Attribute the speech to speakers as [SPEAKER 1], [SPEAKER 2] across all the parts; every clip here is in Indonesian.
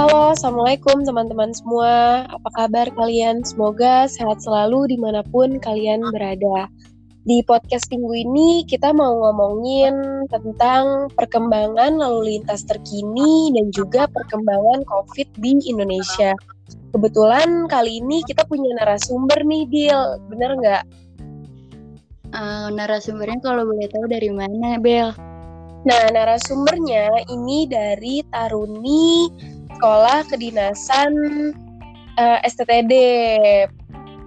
[SPEAKER 1] Halo, Assalamualaikum teman-teman semua. Apa kabar kalian? Semoga sehat selalu di mana pun kalian berada. Di podcast minggu ini kita mau ngomongin tentang perkembangan lalu lintas terkini dan juga perkembangan COVID di Indonesia. Kebetulan kali ini kita punya narasumber nih, Dil. Bener nggak?
[SPEAKER 2] Uh, narasumbernya kalau boleh tahu dari mana, Bel?
[SPEAKER 1] Nah, narasumbernya ini dari Taruni Sekolah Kedinasan uh, eh, STTD.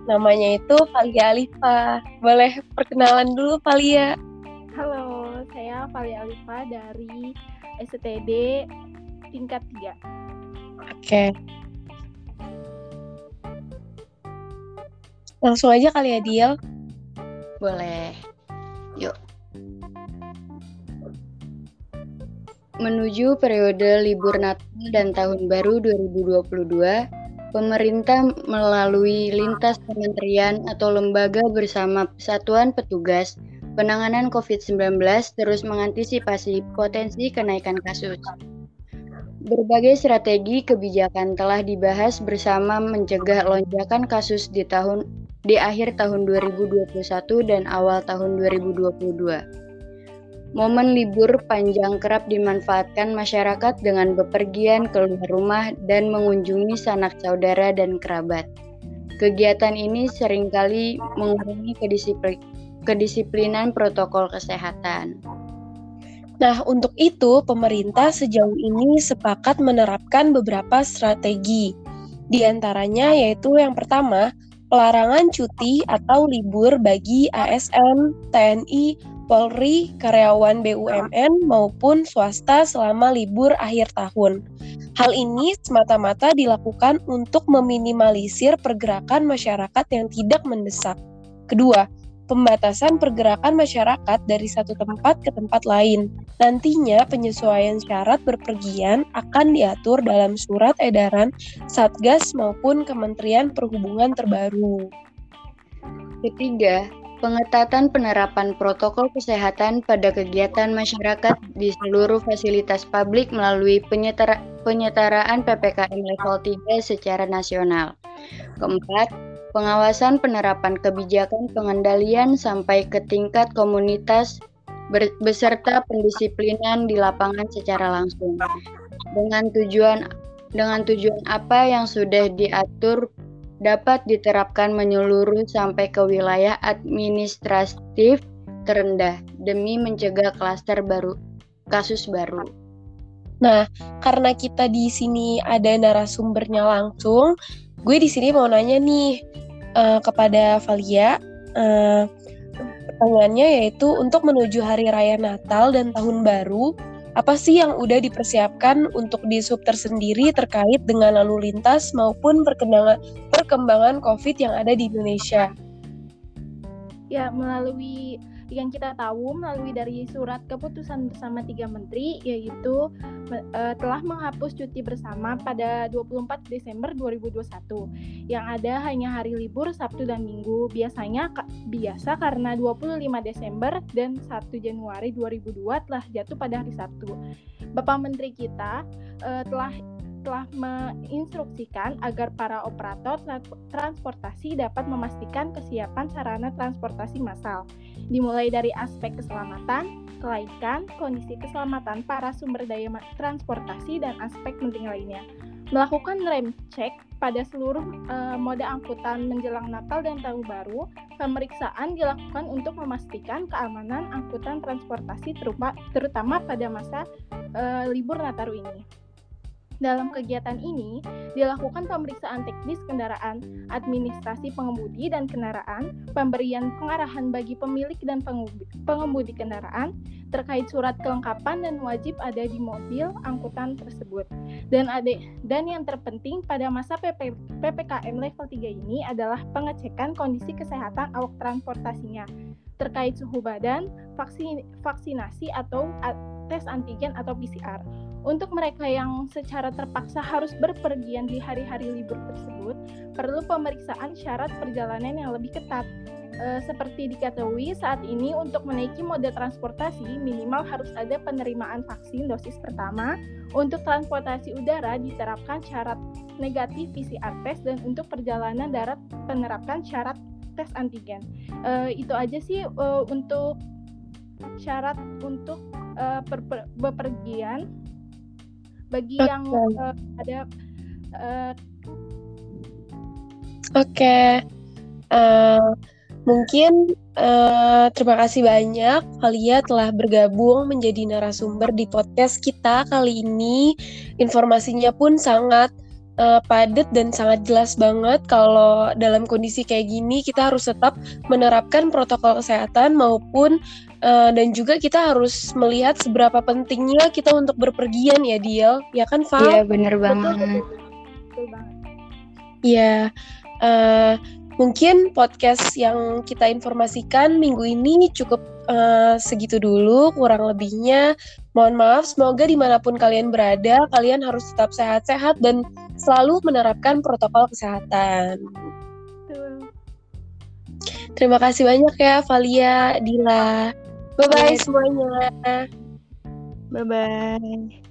[SPEAKER 1] Namanya itu Valia Alifa. Boleh perkenalan dulu Valia?
[SPEAKER 3] Halo, saya Valia Alifa dari STTD tingkat 3.
[SPEAKER 1] Oke. Langsung aja kali ya, Diel.
[SPEAKER 2] Boleh. Yuk. Menuju periode libur Natal dan Tahun Baru 2022, pemerintah melalui lintas kementerian atau lembaga bersama Satuan Petugas Penanganan COVID-19 terus mengantisipasi potensi kenaikan kasus. Berbagai strategi kebijakan telah dibahas bersama mencegah lonjakan kasus di tahun di akhir tahun 2021 dan awal tahun 2022. Momen libur panjang kerap dimanfaatkan masyarakat dengan bepergian keluar rumah dan mengunjungi sanak saudara dan kerabat. Kegiatan ini sering kali mengurangi kedisiplin, kedisiplinan protokol kesehatan.
[SPEAKER 1] Nah, untuk itu pemerintah sejauh ini sepakat menerapkan beberapa strategi. Di antaranya yaitu yang pertama, pelarangan cuti atau libur bagi ASN, TNI, Polri, karyawan BUMN maupun swasta selama libur akhir tahun. Hal ini semata-mata dilakukan untuk meminimalisir pergerakan masyarakat yang tidak mendesak. Kedua, pembatasan pergerakan masyarakat dari satu tempat ke tempat lain. Nantinya penyesuaian syarat berpergian akan diatur dalam surat edaran Satgas maupun Kementerian Perhubungan terbaru.
[SPEAKER 2] Ketiga, pengetatan penerapan protokol kesehatan pada kegiatan masyarakat di seluruh fasilitas publik melalui penyetara, penyetaraan PPKM level 3 secara nasional. Keempat, pengawasan penerapan kebijakan pengendalian sampai ke tingkat komunitas beserta pendisiplinan di lapangan secara langsung. Dengan tujuan dengan tujuan apa yang sudah diatur dapat diterapkan menyeluruh sampai ke wilayah administratif terendah demi mencegah klaster baru kasus baru.
[SPEAKER 1] Nah, karena kita di sini ada narasumbernya langsung, gue di sini mau nanya nih uh, kepada Valia. Uh, pertanyaannya yaitu untuk menuju hari raya Natal dan Tahun Baru, apa sih yang udah dipersiapkan untuk di sub tersendiri terkait dengan lalu lintas maupun perkembangan perkembangan COVID yang ada di Indonesia?
[SPEAKER 3] Ya, melalui yang kita tahu melalui dari surat keputusan bersama tiga menteri yaitu uh, telah menghapus cuti bersama pada 24 Desember 2021 yang ada hanya hari libur Sabtu dan Minggu biasanya biasa karena 25 Desember dan 1 Januari 2002 telah jatuh pada hari Sabtu. Bapak Menteri kita uh, telah telah menginstruksikan agar para operator transportasi dapat memastikan kesiapan sarana transportasi massal, dimulai dari aspek keselamatan, kelaikan, kondisi keselamatan para sumber daya transportasi, dan aspek penting lainnya. Melakukan rem cek pada seluruh uh, moda angkutan menjelang Natal dan Tahun Baru, pemeriksaan dilakukan untuk memastikan keamanan angkutan transportasi terutama pada masa uh, libur Nataru ini. Dalam kegiatan ini, dilakukan pemeriksaan teknis kendaraan, administrasi pengemudi dan kendaraan, pemberian pengarahan bagi pemilik dan pengemudi kendaraan, terkait surat kelengkapan dan wajib ada di mobil angkutan tersebut. Dan ada dan yang terpenting pada masa PP, PPKM level 3 ini adalah pengecekan kondisi kesehatan awak transportasinya terkait suhu badan, vaksin, vaksinasi atau tes antigen atau PCR. Untuk mereka yang secara terpaksa harus berpergian di hari-hari libur tersebut, perlu pemeriksaan syarat perjalanan yang lebih ketat. e, seperti diketahui saat ini untuk menaiki moda transportasi minimal harus ada penerimaan vaksin dosis pertama. Untuk transportasi udara diterapkan syarat negatif PCR test dan untuk perjalanan darat penerapkan syarat tes antigen. E, itu aja sih e, untuk syarat untuk e, bepergian bagi okay. yang e, ada e,
[SPEAKER 1] Oke, okay. uh, mungkin uh, terima kasih banyak Valia telah bergabung menjadi narasumber di podcast kita kali ini. Informasinya pun sangat uh, padat dan sangat jelas banget kalau dalam kondisi kayak gini kita harus tetap menerapkan protokol kesehatan maupun uh, dan juga kita harus melihat seberapa pentingnya kita untuk berpergian ya Diel, ya kan Val?
[SPEAKER 2] Iya bener banget. Betul,
[SPEAKER 3] banget.
[SPEAKER 1] Iya. Uh, mungkin podcast yang kita informasikan minggu ini cukup uh, segitu dulu, kurang lebihnya. Mohon maaf, semoga di mana pun kalian berada, kalian harus tetap sehat-sehat dan selalu menerapkan protokol kesehatan. Terima kasih banyak ya, Valia, Dila. Bye-bye semuanya.
[SPEAKER 2] Bye-bye.